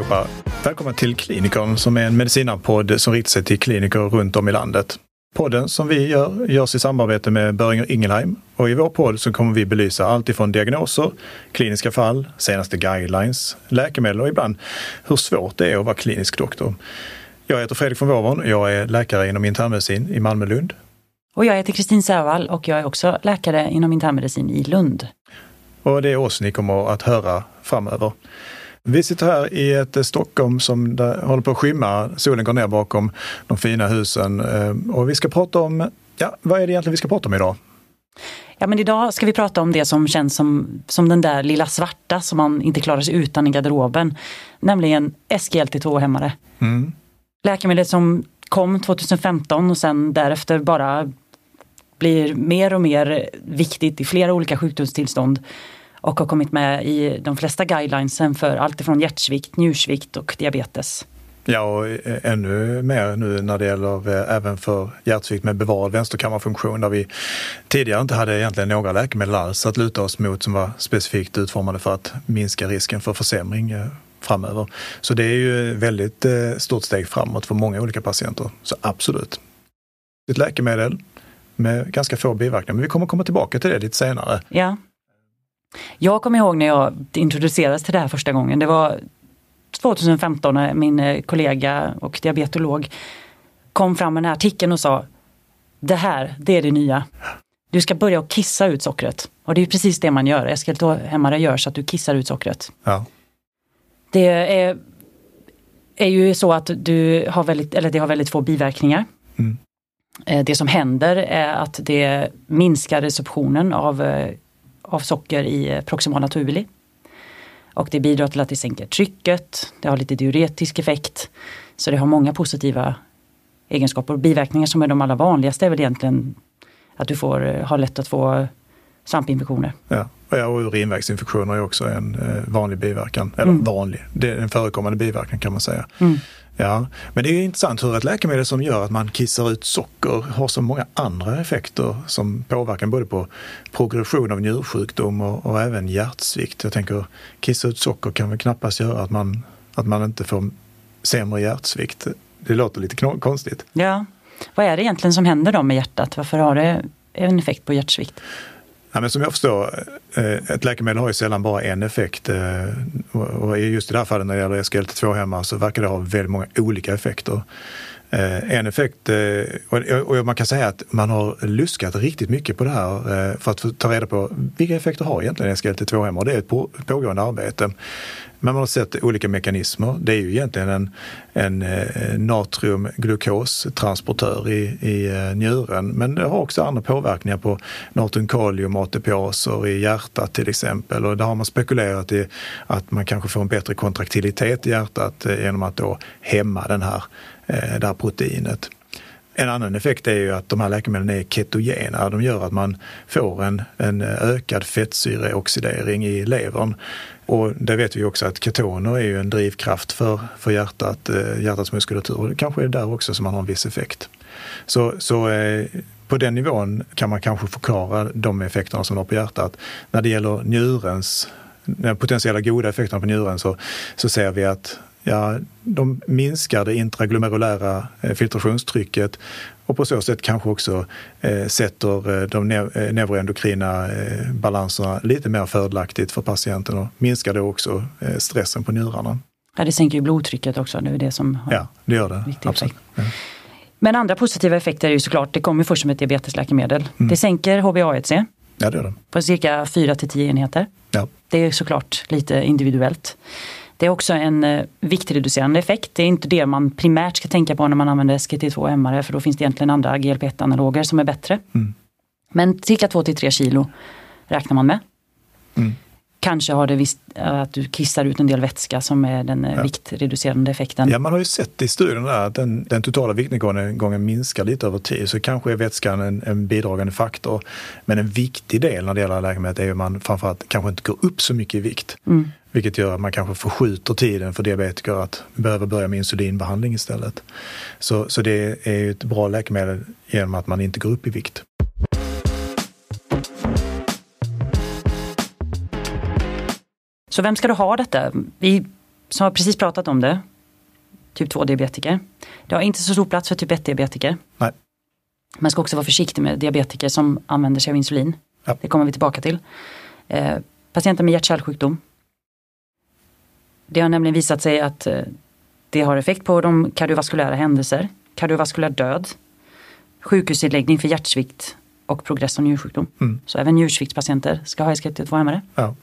allihopa! Välkomna till Klinikern som är en medicinarpodd som riktar sig till kliniker runt om i landet. Podden som vi gör görs i samarbete med Böringer Ingelheim och i vår podd så kommer vi belysa allt ifrån diagnoser, kliniska fall, senaste guidelines, läkemedel och ibland hur svårt det är att vara klinisk doktor. Jag heter Fredrik von Wåvern och jag är läkare inom internmedicin i Malmö-Lund. Och jag heter Kristin Särvall och jag är också läkare inom internmedicin i Lund. Och det är oss ni kommer att höra framöver. Vi sitter här i ett Stockholm som håller på att skymma. Solen går ner bakom de fina husen eh, och vi ska prata om, ja, vad är det egentligen vi ska prata om idag? Ja, men idag ska vi prata om det som känns som, som den där lilla svarta som man inte klarar sig utan i garderoben. Nämligen SGLT2-hämmare. Mm. Läkemedlet som kom 2015 och sen därefter bara blir mer och mer viktigt i flera olika sjukdomstillstånd och har kommit med i de flesta guidelinesen för allt ifrån hjärtsvikt, njursvikt och diabetes. Ja, och ännu mer nu när det gäller eh, även för hjärtsvikt med bevarad vänsterkammarfunktion där vi tidigare inte hade egentligen några läkemedel alls att luta oss mot som var specifikt utformade för att minska risken för försämring eh, framöver. Så det är ju väldigt eh, stort steg framåt för många olika patienter. Så absolut. Ett läkemedel med ganska få biverkningar, men vi kommer komma tillbaka till det lite senare. Ja. Jag kommer ihåg när jag introducerades till det här första gången. Det var 2015 när min eh, kollega och diabetolog kom fram med den här artikeln och sa Det här, det är det nya. Du ska börja och kissa ut sockret. Och det är precis det man gör. SGLT-hämmare gör så att du kissar ut sockret. Ja. Det är, är ju så att du har väldigt, eller det har väldigt få biverkningar. Mm. Eh, det som händer är att det minskar receptionen av eh, av socker i proximala tubuli. Och det bidrar till att det sänker trycket, det har lite diuretisk effekt. Så det har många positiva egenskaper. Biverkningar som är de allra vanligaste är väl egentligen att du får, eh, har lätt att få svampinfektioner. Ja, ja och urinvägsinfektioner är också en eh, vanlig biverkan. Eller mm. vanlig, det är en förekommande biverkan kan man säga. Mm. Ja, men det är intressant hur ett läkemedel som gör att man kissar ut socker har så många andra effekter som påverkar både på progression av njursjukdom och, och även hjärtsvikt. Jag tänker kissa ut socker kan väl knappast göra att man, att man inte får sämre hjärtsvikt. Det låter lite konstigt. Ja, vad är det egentligen som händer då med hjärtat? Varför har det en effekt på hjärtsvikt? Ja, men som jag förstår, eh, ett läkemedel har ju sällan bara en effekt. Eh, och just i det här fallet när det gäller SGLT2-hämmare så verkar det ha väldigt många olika effekter. Eh, en effekt, eh, och man kan säga att man har luskat riktigt mycket på det här eh, för att ta reda på vilka effekter har egentligen SGLT2-hämmare. Det är ett pågående arbete. Men man har sett olika mekanismer. Det är ju egentligen en, en natriumglukostransportör i, i njuren. Men det har också andra påverkningar på natriumkalium ATPaser i hjärtat till exempel. Och där har man spekulerat i att man kanske får en bättre kontraktilitet i hjärtat genom att då hämma den här, Eh, det här proteinet. En annan effekt är ju att de här läkemedlen är ketogena. De gör att man får en, en ökad fettsyreoxidering i levern. Och det vet vi också att ketoner är ju en drivkraft för, för hjärtat, eh, hjärtats muskulatur. Och det kanske är där också som man har en viss effekt. Så, så eh, på den nivån kan man kanske förklara de effekterna som de har på hjärtat. När det gäller njurens, den potentiella goda effekterna på njuren så, så ser vi att ja, de minskar det intraglomerulära eh, filtrationstrycket och på så sätt kanske också eh, sätter eh, de neuroendokrina balanserna lite mer fördelaktigt för patienten och minskar då också stressen på njurarna. Ja, det sänker ju blodtrycket också, det är det som har Ja, det gör det. Absolut. Ja. Men andra positiva effekter är ju såklart, det kommer först som ett diabetesläkemedel. Mm. Det sänker HbA1c. Ja, det gör det. På cirka 4 till 10 enheter. Ja. Det är såklart lite individuellt. Det är också en eh, viktreducerande effekt. Det är inte det man primärt ska tänka på när man använder SGT2-hämmare för då finns det egentligen andra GLP-1-analoger som är bättre. Mm. Men cirka 2-3 kilo räknar man med. Mm. Kanske har det visst att du kissar ut en del vätska som är den eh, ja. viktreducerande effekten. Ja, man har ju sett i studierna att den, den totala viktnedgången minskar lite över tid. Så kanske är vätskan en, en bidragande faktor. Men en viktig del när det gäller läkemedlet är att man framförallt kanske inte går upp så mycket i vikt. Mm. Vilket gör att man kanske förskjuter tiden för diabetiker att behöva börja med insulinbehandling istället. Så, så det är ju ett bra läkemedel genom att man inte går upp i vikt. Så vem ska du ha detta? Vi som har precis pratat om det, typ 2-diabetiker. Det har inte så stor plats för typ 1-diabetiker. Nej. Man ska också vara försiktig med diabetiker som använder sig av insulin. Ja. Det kommer vi tillbaka till. Eh, patienter med hjärt-kärlsjukdom. Det har nämligen visat sig att eh, det har effekt på de kardiovaskulära händelser, kardiovaskulär död, sjukhusinläggning för hjärtsvikt och progress av njursjukdom. Mm. Så även njursviktspatienter ska ha SGLT2-hämmare. Ja.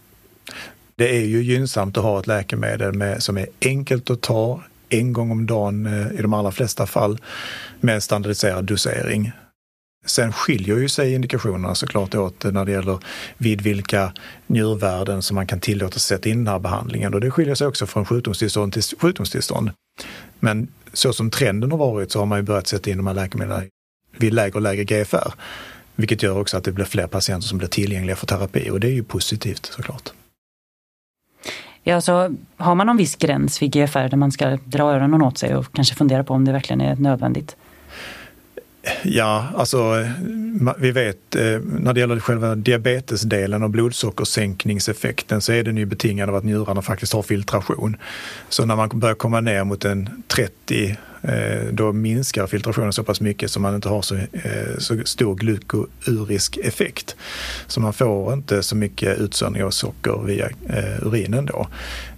Det är ju gynnsamt att ha ett läkemedel med, som är enkelt att ta en gång om dagen eh, i de allra flesta fall med en standardiserad dosering. Sen skiljer ju sig indikationerna såklart åt när det gäller vid vilka njurvärden som man kan tillåta sätta in den här behandlingen och det skiljer sig också från sjukdomstillstånd till sjukdomstillstånd. Men så som trenden har varit så har man ju börjat sätta in de här läkemedlen vid lägre och lägre GFR. Vilket gör också att det blir fler patienter som blir tillgängliga för terapi och det är ju positivt såklart. Ja, så har man någon viss gräns vid GFR där man ska dra öronen åt sig och kanske fundera på om det verkligen är nödvändigt? Ja, alltså vi vet eh, när det gäller själva diabetesdelen och blodsockersänkningseffekten så är den ju betingad av att njurarna faktiskt har filtration. Så när man börjar komma ner mot en 30 eh, då minskar filtrationen så pass mycket så man inte har så, eh, så stor glukourisk effekt. Så man får inte så mycket utsöndring av socker via urinen då.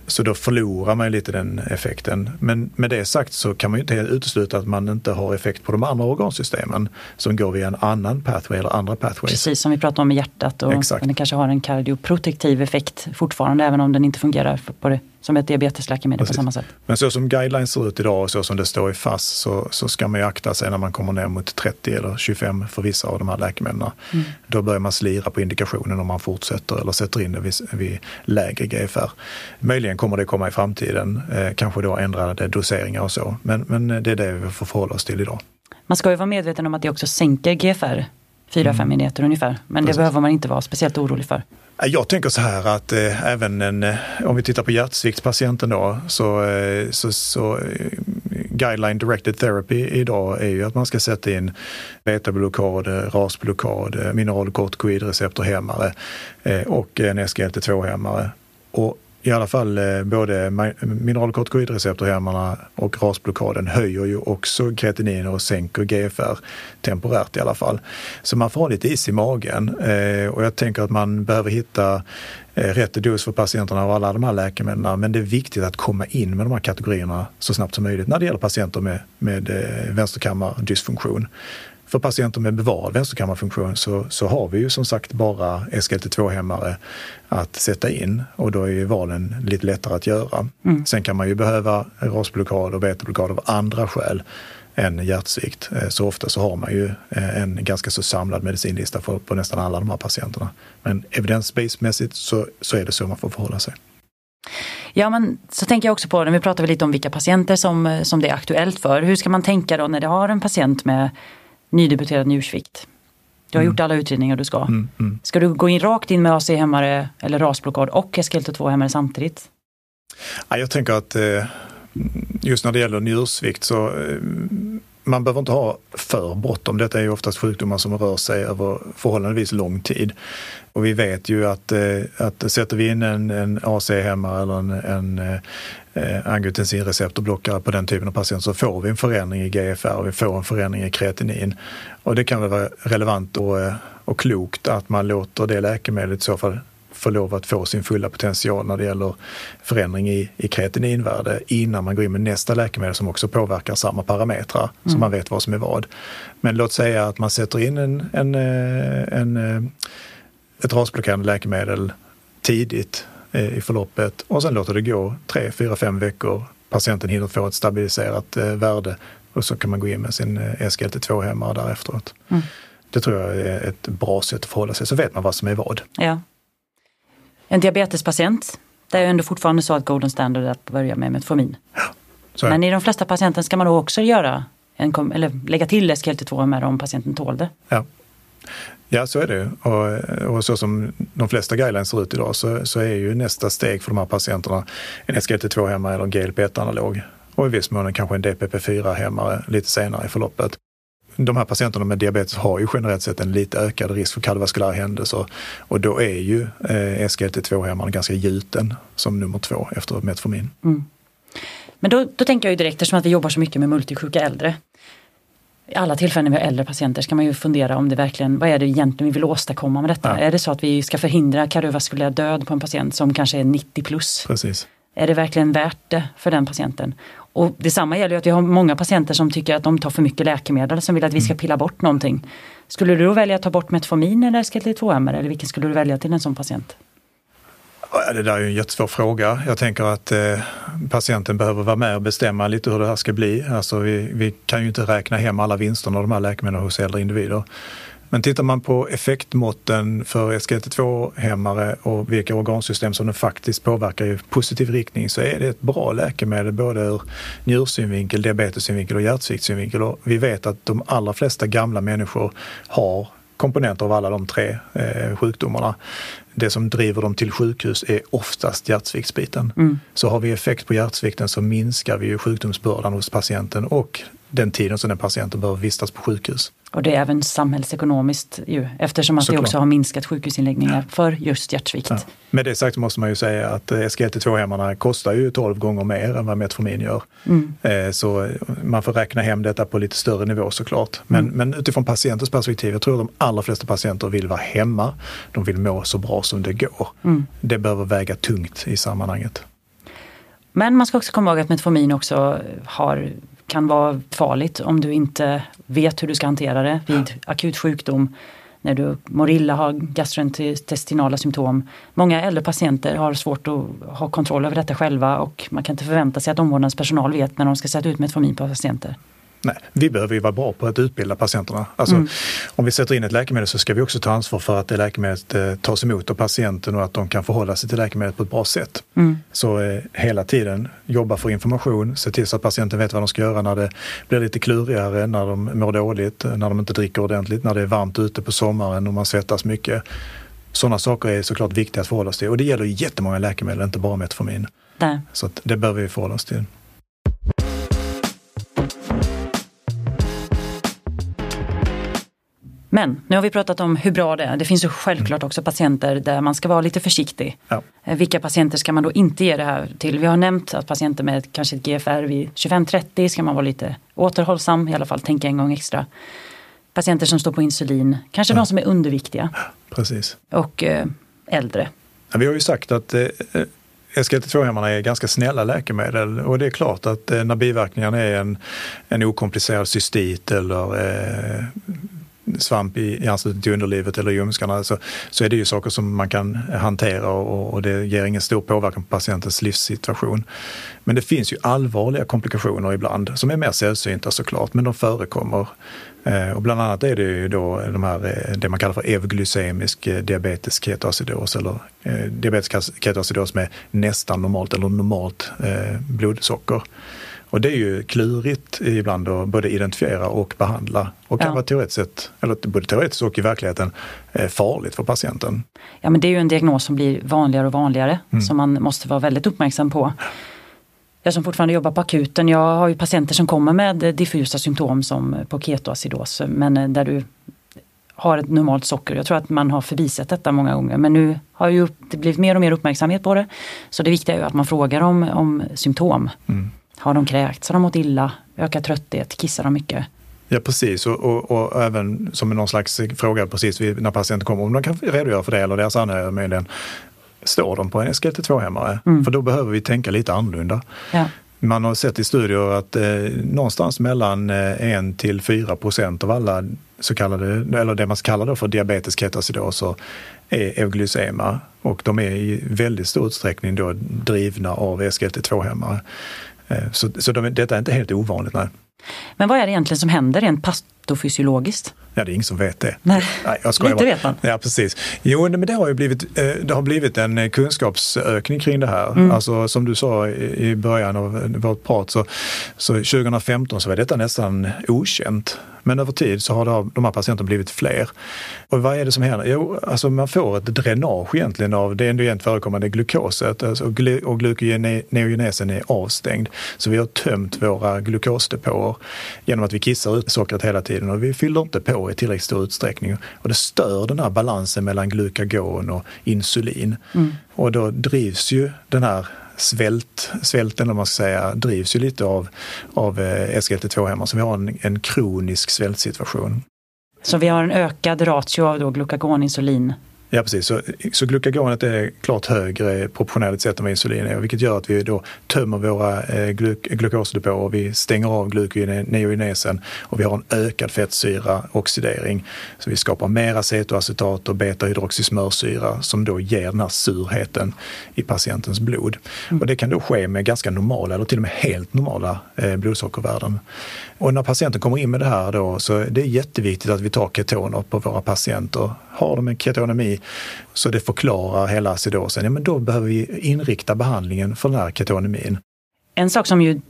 Så då förlorar man lite den effekten. Men med det sagt så kan man ju inte helt utesluta att man inte har effekt på de andra organsystemen som går via en annan pathway eller andra pathways. Precis som vi pratade om med hjärtat och Exakt. den kanske har en kardioprotektiv effekt fortfarande även om den inte fungerar på det, som ett diabetesläkemedel Precis. på samma sätt. Men så som guidelines ser ut idag och så som det står i FASS så, så ska man ju akta sig när man kommer ner mot 30 eller 25 för vissa av de här läkemedlen. Mm. Då börjar man slira på indikationen om man fortsätter eller sätter in det vid, vid lägre GFR. Möjligen kommer det komma i framtiden, eh, kanske då ändrade doseringar och så. Men, men det är det vi får förhålla oss till idag. Man ska ju vara medveten om att det också sänker GFR 4-5 mm. enheter ungefär. Men Precis. det behöver man inte vara speciellt orolig för. Jag tänker så här att eh, även en, eh, om vi tittar på hjärtsviktspatienten då, så, eh, så, så eh, guideline directed therapy idag är ju att man ska sätta in betablockad, eh, rasblockad, mineralkortikoidreceptorhämmare eh, och en SGLT2-hämmare. Och i alla fall eh, både mineralkortikoidreceptorhämmarna och rasblockaden höjer ju också kreatinin och sänker GFR temporärt i alla fall. Så man får ha lite is i magen eh, och jag tänker att man behöver hitta eh, rätt dos för patienterna av alla de här läkemedlen. Men det är viktigt att komma in med de här kategorierna så snabbt som möjligt när det gäller patienter med, med vänsterkammardysfunktion. För patienter med bevarad vänsterkammarfunktion så, så har vi ju som sagt bara SGLT2-hämmare att sätta in och då är ju valen lite lättare att göra. Mm. Sen kan man ju behöva rasblockad och betablockad av andra skäl än hjärtsvikt. Eh, så ofta så har man ju eh, en ganska så samlad medicinlista för, på nästan alla de här patienterna. Men evidensbasemässigt så, så är det så man får förhålla sig. Ja men så tänker jag också på det, vi pratar lite om vilka patienter som, som det är aktuellt för. Hur ska man tänka då när det har en patient med nydebuterad njursvikt. Du har mm. gjort alla utredningar du ska. Mm, mm. Ska du gå in rakt in med AC-hämmare eller rasblockad och SGLT2-hämmare samtidigt? Ja, jag tänker att eh, just när det gäller njursvikt så eh, man behöver inte ha för bråttom. Detta är ju oftast sjukdomar som rör sig över förhållandevis lång tid. Och vi vet ju att, eh, att sätter vi in en, en AC-hämmare eller en, en angiotensinreceptorblockare på den typen av patient så får vi en förändring i GFR och vi får en förändring i kreatinin. Och det kan väl vara relevant och, eh, och klokt att man låter det läkemedlet i så fall få lov att få sin fulla potential när det gäller förändring i, i kreatininvärde innan man går in med nästa läkemedel som också påverkar samma parametrar mm. så man vet vad som är vad. Men låt säga att man sätter in en, en, eh, en, eh, ett rasblockerande läkemedel tidigt eh, i förloppet och sen låter det gå tre, fyra, fem veckor. Patienten hinner få ett stabiliserat värde och så kan man gå in med sin SGLT2-hämmare därefteråt. Mm. Det tror jag är ett bra sätt att förhålla sig, så vet man vad som är vad. Ja en diabetespatient, det är ändå fortfarande så att golden standard är att börja med Metformin. Ja, Men i de flesta patienter ska man då också göra en, eller lägga till SGLT2 med om patienten tål det. Ja. Ja, så är det. Och, och så som de flesta guidelines ser ut idag så, så är ju nästa steg för de här patienterna en SGLT2-hämmare eller en GLP-1-analog. Och i viss mån kanske en DPP4-hämmare lite senare i förloppet de här patienterna med diabetes har ju generellt sett en lite ökad risk för kardiovaskulära händelser och då är ju eh, SGLT2-hämmaren ganska gjuten som nummer två efter Metformin. Mm. Men då, då tänker jag ju direkt, eftersom att vi jobbar så mycket med multisjuka äldre. I alla tillfällen när vi har äldre patienter ska man ju fundera om det verkligen, vad är det egentligen vi vill åstadkomma med detta? Ja. Är det så att vi ska förhindra kardiovaskulär död på en patient som kanske är 90 plus? Precis. Är det verkligen värt det för den patienten? Och detsamma gäller ju att vi har många patienter som tycker att de tar för mycket läkemedel som vill att vi ska mm. pilla bort någonting. Skulle du då välja att ta bort Metformin eller SGLT2-hämmare eller vilken skulle du välja till en sån patient? Det där är ju en jättesvår fråga. Jag tänker att eh, patienten behöver vara med och bestämma lite hur det här ska bli. Alltså vi, vi kan ju inte räkna hem alla vinsterna av de här läkemedlen hos äldre individer. Men tittar man på effektmåtten för SGLT2-hämmare och vilka organsystem som den faktiskt påverkar i positiv riktning så är det ett bra läkemedel både ur njursynvinkel, diabetessynvinkel och hjärtsviktssynvinkel. Och vi vet att de allra flesta gamla människor har komponenter av alla de tre eh, sjukdomarna. Det som driver dem till sjukhus är oftast hjärtsviktsbiten. Mm. Så har vi effekt på hjärtsvikten så minskar vi ju sjukdomsbördan hos patienten och den tiden som den patienten behöver vistas på sjukhus. Och det är även samhällsekonomiskt ju, eftersom att Såklart. det också har minskat sjukhusinläggningar för just hjärtsvikt. Ja. Med det sagt måste man ju säga att SGLT2-hämmarna kostar ju 12 gånger mer än vad Metformin gör. Mm. Eh, så man får räkna hem detta på lite större nivå såklart. Men, mm. men utifrån patientens perspektiv, jag tror att de allra flesta patienter vill vara hemma. De vill må så bra som det går. Mm. Det behöver väga tungt i sammanhanget. Men man ska också komma ihåg att Metformin också har kan vara farligt om du inte vet hur du ska hantera det vid akut sjukdom. När du mår illa, har gastrointestinala symptom. Många äldre patienter har svårt att ha kontroll över detta själva och man kan inte förvänta sig att omvårdnadspersonal vet när de ska sätta ut Metformin på patienter. Nej, vi behöver ju vara bra på att utbilda patienterna. Alltså, mm. Om vi sätter in ett läkemedel så ska vi också ta ansvar för att det läkemedlet eh, tas emot av patienten och att de kan förhålla sig till läkemedlet på ett bra sätt. Mm. Så eh, hela tiden jobba för information, se till så att patienten vet vad de ska göra när det blir lite klurigare, när de mår dåligt, när de inte dricker ordentligt, när det är varmt ute på sommaren och man svettas mycket. Sådana saker är såklart viktiga att förhålla sig till och det gäller jättemånga läkemedel, inte bara Metformin. Nej. Så det bör vi förhålla oss till. Men nu har vi pratat om hur bra det är. Det finns ju självklart också patienter där man ska vara lite försiktig. Ja. Eh, vilka patienter ska man då inte ge det här till? Vi har nämnt att patienter med kanske ett GFR vid 25-30 ska man vara lite återhållsam, i alla fall tänka en gång extra. Patienter som står på insulin, kanske ja. de som är underviktiga. Precis. Och eh, äldre. Ja, vi har ju sagt att eh, SGLT2-hämmarna är ganska snälla läkemedel och det är klart att eh, när biverkningarna är en, en okomplicerad cystit eller eh, svamp i, i anslutning till underlivet eller ljumskarna så, så är det ju saker som man kan hantera och, och, det ger ingen stor påverkan på patientens livssituation. Men det finns ju allvarliga komplikationer ibland som är mer sällsynta såklart, men de förekommer. Eh, och bland annat är det ju då de här, eh, det man kallar för evglysemisk eh, diabetes ketoacidos eller eh, diabetes ketoacidos med nästan normalt eller normalt eh, blodsocker. Och det är ju klurigt ibland att både identifiera och behandla och kan ja. vara teoretiskt sett, eller både teoretiskt och i verkligheten eh, farligt för patienten. Ja men det är ju en diagnos som blir vanligare och vanligare mm. som man måste vara väldigt uppmärksam på. Jag som fortfarande jobbar på akuten, jag har ju patienter som kommer med diffusa symptom som på ketoacidos men eh, där du har ett normalt socker. Jag tror att man har förbisett detta många gånger men nu har ju det blivit mer och mer uppmärksamhet på det. Så det viktiga är ju att man frågar om, om symptom. Mm. Har de kräkts? Har de mått illa? Ökad trötthet? Kissar de mycket? Ja precis och, och, och, även som någon slags fråga precis när patienten kommer om de kan redogöra för det eller deras anhöriga möjligen. Står de på en SGLT2-hämmare? Mm. För då behöver vi tänka lite annorlunda. Ja. Man har sett i studier att eh, någonstans mellan eh, 1 till 4 procent av alla så kallade, eller det man kallar för diabetes ketoacidoser är euglysema och de är i väldigt stor utsträckning då drivna av SGLT2-hämmare. Eh, så, så de, detta är inte helt ovanligt. Nej. Men vad är det egentligen som händer rent patofysiologiskt? Ja, det är ingen som vet det. Nej, Nej jag skojar lite vet man. Ja, precis. Jo, men det har ju blivit, eh, det har blivit en eh, kunskapsökning kring det här. Mm. Alltså som du sa i början av vårt prat så, så 2015 så var detta nästan okänt. Men över tid så har de här patienterna blivit fler. Och vad är det som händer? Jo, alltså man får ett dränage egentligen av det endogent förekommande glukoset alltså, och glukoneogenesen är avstängd. Så vi har tömt våra glukosdepåer genom att vi kissar ut sockret hela tiden och vi fyller inte på i tillräckligt stor utsträckning. Och det stör den här balansen mellan glukagon och insulin. Mm. Och då drivs ju den här svält, svälten, eller man ska säga, drivs ju lite av, av eh, SGLT2-hämmare. Så vi har en, en kronisk svältsituation. Så vi har en ökad ratio av då glukagon-insulin Ja precis, så, så glukagonet är klart högre proportionellt sett än vad insulin är vilket gör att vi då tömmer våra eh, gluk glukosdepåer, vi stänger av glukoneogenesen och vi har en ökad fettsyraoxidering. Så vi skapar mer acetoacetat och beta-hydroxysmörsyra som då ger den här surheten i patientens blod. Mm. Och det kan då ske med ganska normala eller till och med helt normala eh, blodsockervärden. Och när patienten kommer in med det här då så är det jätteviktigt att vi tar ketoner på våra patienter. Har de en ketonemi så det förklarar hela acidosen, ja men då behöver vi inrikta behandlingen för den här ketonemin. En sak som ju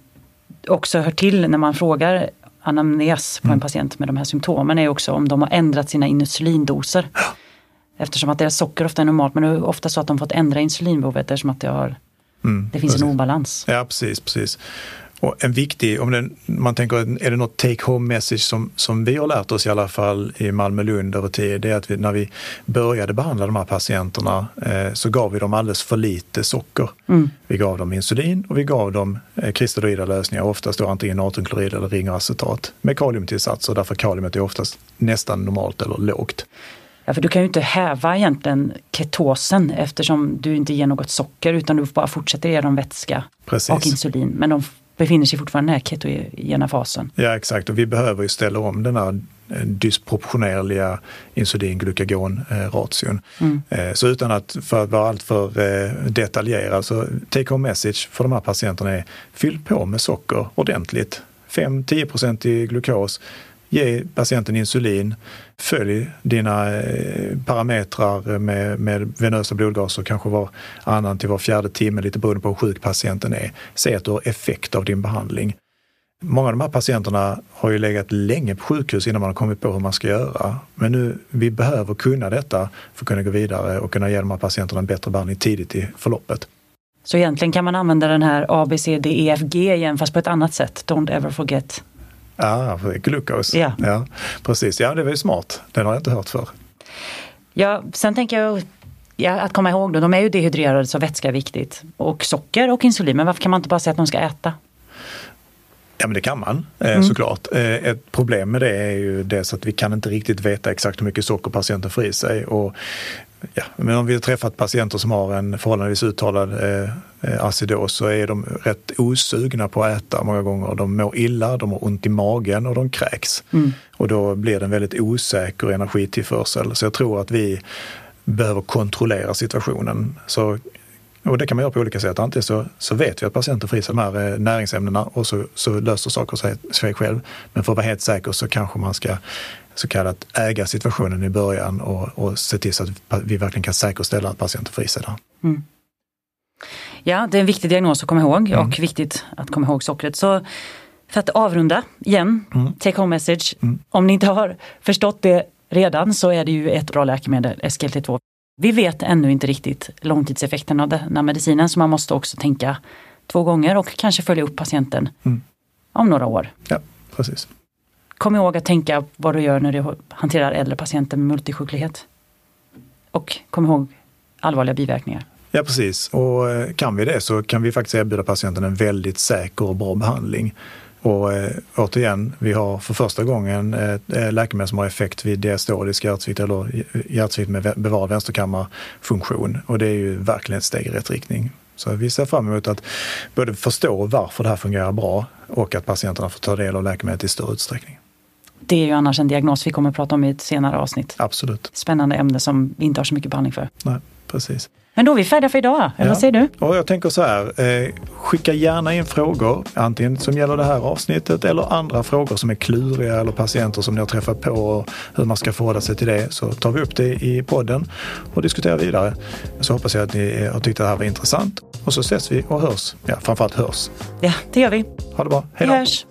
också hör till när man frågar anamnes på mm. en patient med de här symptomen är också om de har ändrat sina insulindoser. Eftersom att deras socker ofta är normalt men det är ofta så att de fått ändra insulinbehovet eftersom att det, har, mm, det finns precis. en obalans. Ja precis, precis. Och en viktig, om det, man tänker, är det något take home message som, som vi har lärt oss i alla fall i Malmö-Lund över tid, det är att vi, när vi började behandla de här patienterna eh, så gav vi dem alldeles för lite socker. Mm. Vi gav dem insulin och vi gav dem eh, kristalloida lösningar, oftast då antingen natriumklorid eller ringeracetat med kaliumtillsatser, därför kaliumet är oftast nästan normalt eller lågt. Ja, för du kan ju inte häva egentligen ketosen eftersom du inte ger något socker utan du bara fortsätter ge dem vätska Precis. och insulin. Men de befinner sig fortfarande i den här ketogena fasen. Ja exakt och vi behöver ju ställa om den här eh, dysproportionerliga insulin-glukagon-ration. Mm. Eh, så utan att för att vara alltför eh, detaljerad så take home message för de här patienterna är fyll på med socker ordentligt. 5-10% i glukos ge patienten insulin, följ dina eh, parametrar med, med venösa blodgaser kanske var annan till var fjärde timme, lite beroende på hur sjuk patienten är. Se att du har effekt av din behandling. Många av de här patienterna har ju legat länge på sjukhus innan man har kommit på hur man ska göra. Men nu, vi behöver kunna detta för att kunna gå vidare och kunna ge de här patienterna en bättre behandling tidigt i förloppet. Så egentligen kan man använda den här A, B, C, D, E, F, G igen fast på ett annat sätt. Don't ever forget. Ja, glukos. Ja. ja. Precis, ja det var ju smart. Den har jag inte hört för. Ja, sen tänker jag ja, att komma ihåg då, de är ju dehydrerade så vätska är viktigt. Och socker och insulin, men varför kan man inte bara säga att de ska äta? Ja men det kan man eh, mm. såklart. Eh, ett problem med det är ju dels att vi kan inte riktigt veta exakt hur mycket socker patienten får i sig. Och ja, men om vi har träffat patienter som har en förhållandevis uttalad eh, acidos så är de rätt osugna på att äta många gånger. De mår illa, de har ont i magen och de kräks. Mm. Och då blir det en väldigt osäker energitillförsel. Så jag tror att vi behöver kontrollera situationen. Så, och det kan man göra på olika sätt. Antingen så, så vet vi att patienten får i sig de här eh, näringsämnena och så, så löser saker sig, sig själv. Men för att vara helt säker så kanske man ska så kallat äga situationen i början och, och se till så att vi verkligen kan säkerställa att patienten får i sig det. Mm. Ja, det är en viktig diagnos att komma ihåg mm. och viktigt att komma ihåg sockret. Så för att avrunda igen, mm. take home message. Mm. Om ni inte har förstått det redan så är det ju ett bra läkemedel, SGLT2. Vi vet ännu inte riktigt långtidseffekten av den här medicinen så man måste också tänka två gånger och kanske följa upp patienten mm. om några år. Ja, precis. Kom ihåg att tänka vad du gör när du hanterar äldre patienter med multisjuklighet. Och kom ihåg allvarliga biverkningar. Ja precis och eh, kan vi det så kan vi faktiskt erbjuda patienten en väldigt säker och bra behandling. Och eh, återigen, vi har för första gången ett eh, läkemedel som har effekt vid diastolisk hjärtsvikt eller hjärtsvikt med bevarad vänsterkammarfunktion. Och det är ju verkligen ett steg i rätt riktning. Så vi ser fram emot att både förstå varför det här fungerar bra och att patienterna får ta del av läkemedlet i större utsträckning. Det är ju annars en diagnos vi kommer att prata om i ett senare avsnitt. Absolut. Spännande ämne som vi inte har så mycket behandling för. Nej, precis. Men då är vi färdiga för idag, eller ja. vad säger du? Och jag tänker så här, eh, skicka gärna in frågor, antingen som gäller det här avsnittet eller andra frågor som är kluriga eller patienter som ni har träffat på och hur man ska förhålla sig till det. Så tar vi upp det i podden och diskuterar vidare. Så hoppas jag att ni har tyckt att det här var intressant. Och så ses vi och hörs. Ja, framförallt hörs. Ja, det gör vi. Ha det bra. Hej då. Vi hörs.